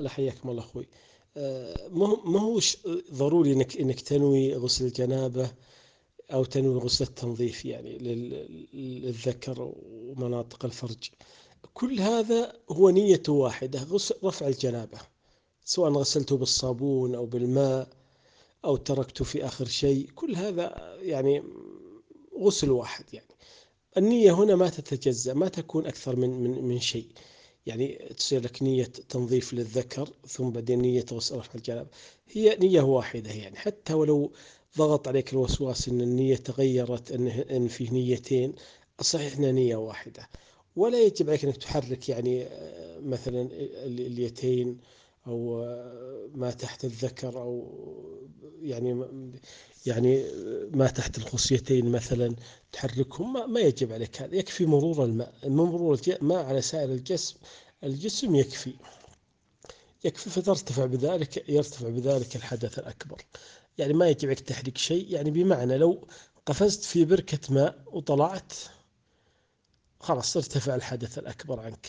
هلا حياكم الله أخوي. آه، ما هو ما هوش ضروري انك إنك تنوي غسل الجنابة أو تنوي غسل التنظيف يعني لل- للذكر ومناطق الفرج. كل هذا هو نية واحدة غسل رفع الجنابة سواء غسلته بالصابون أو بالماء أو تركته في آخر شيء. كل هذا يعني غسل واحد يعني. النية هنا ما تتجزأ ما تكون أكثر من من من شيء. يعني تصير لك نية تنظيف للذكر ثم بعدين نية غسل رفع الجنابة هي نية واحدة يعني. حتى ولو ضغط عليك الوسواس أن النية تغيرت أن أن فيه نيتين الصحيح أنها نية واحدة. ولا يجب عليك أنك تحرك يعني آه، مثلا ال- اليتين أو آه، ما تحت الذكر أو يعني يعني ما تحت الخصيتين مثلا تحركهم ما, ما يجب عليك هذا. يكفي مرور الماء. مرور الماء على سائر الجسم الجسم يكفي. يكفي فترتفع بذلك يرتفع بذلك الحدث الأكبر. يعني ما يجب عليك تحريك شيء. يعني بمعنى لو قفزت في بركة ماء وطلعت خلاص ارتفع الحدث الأكبر عنك.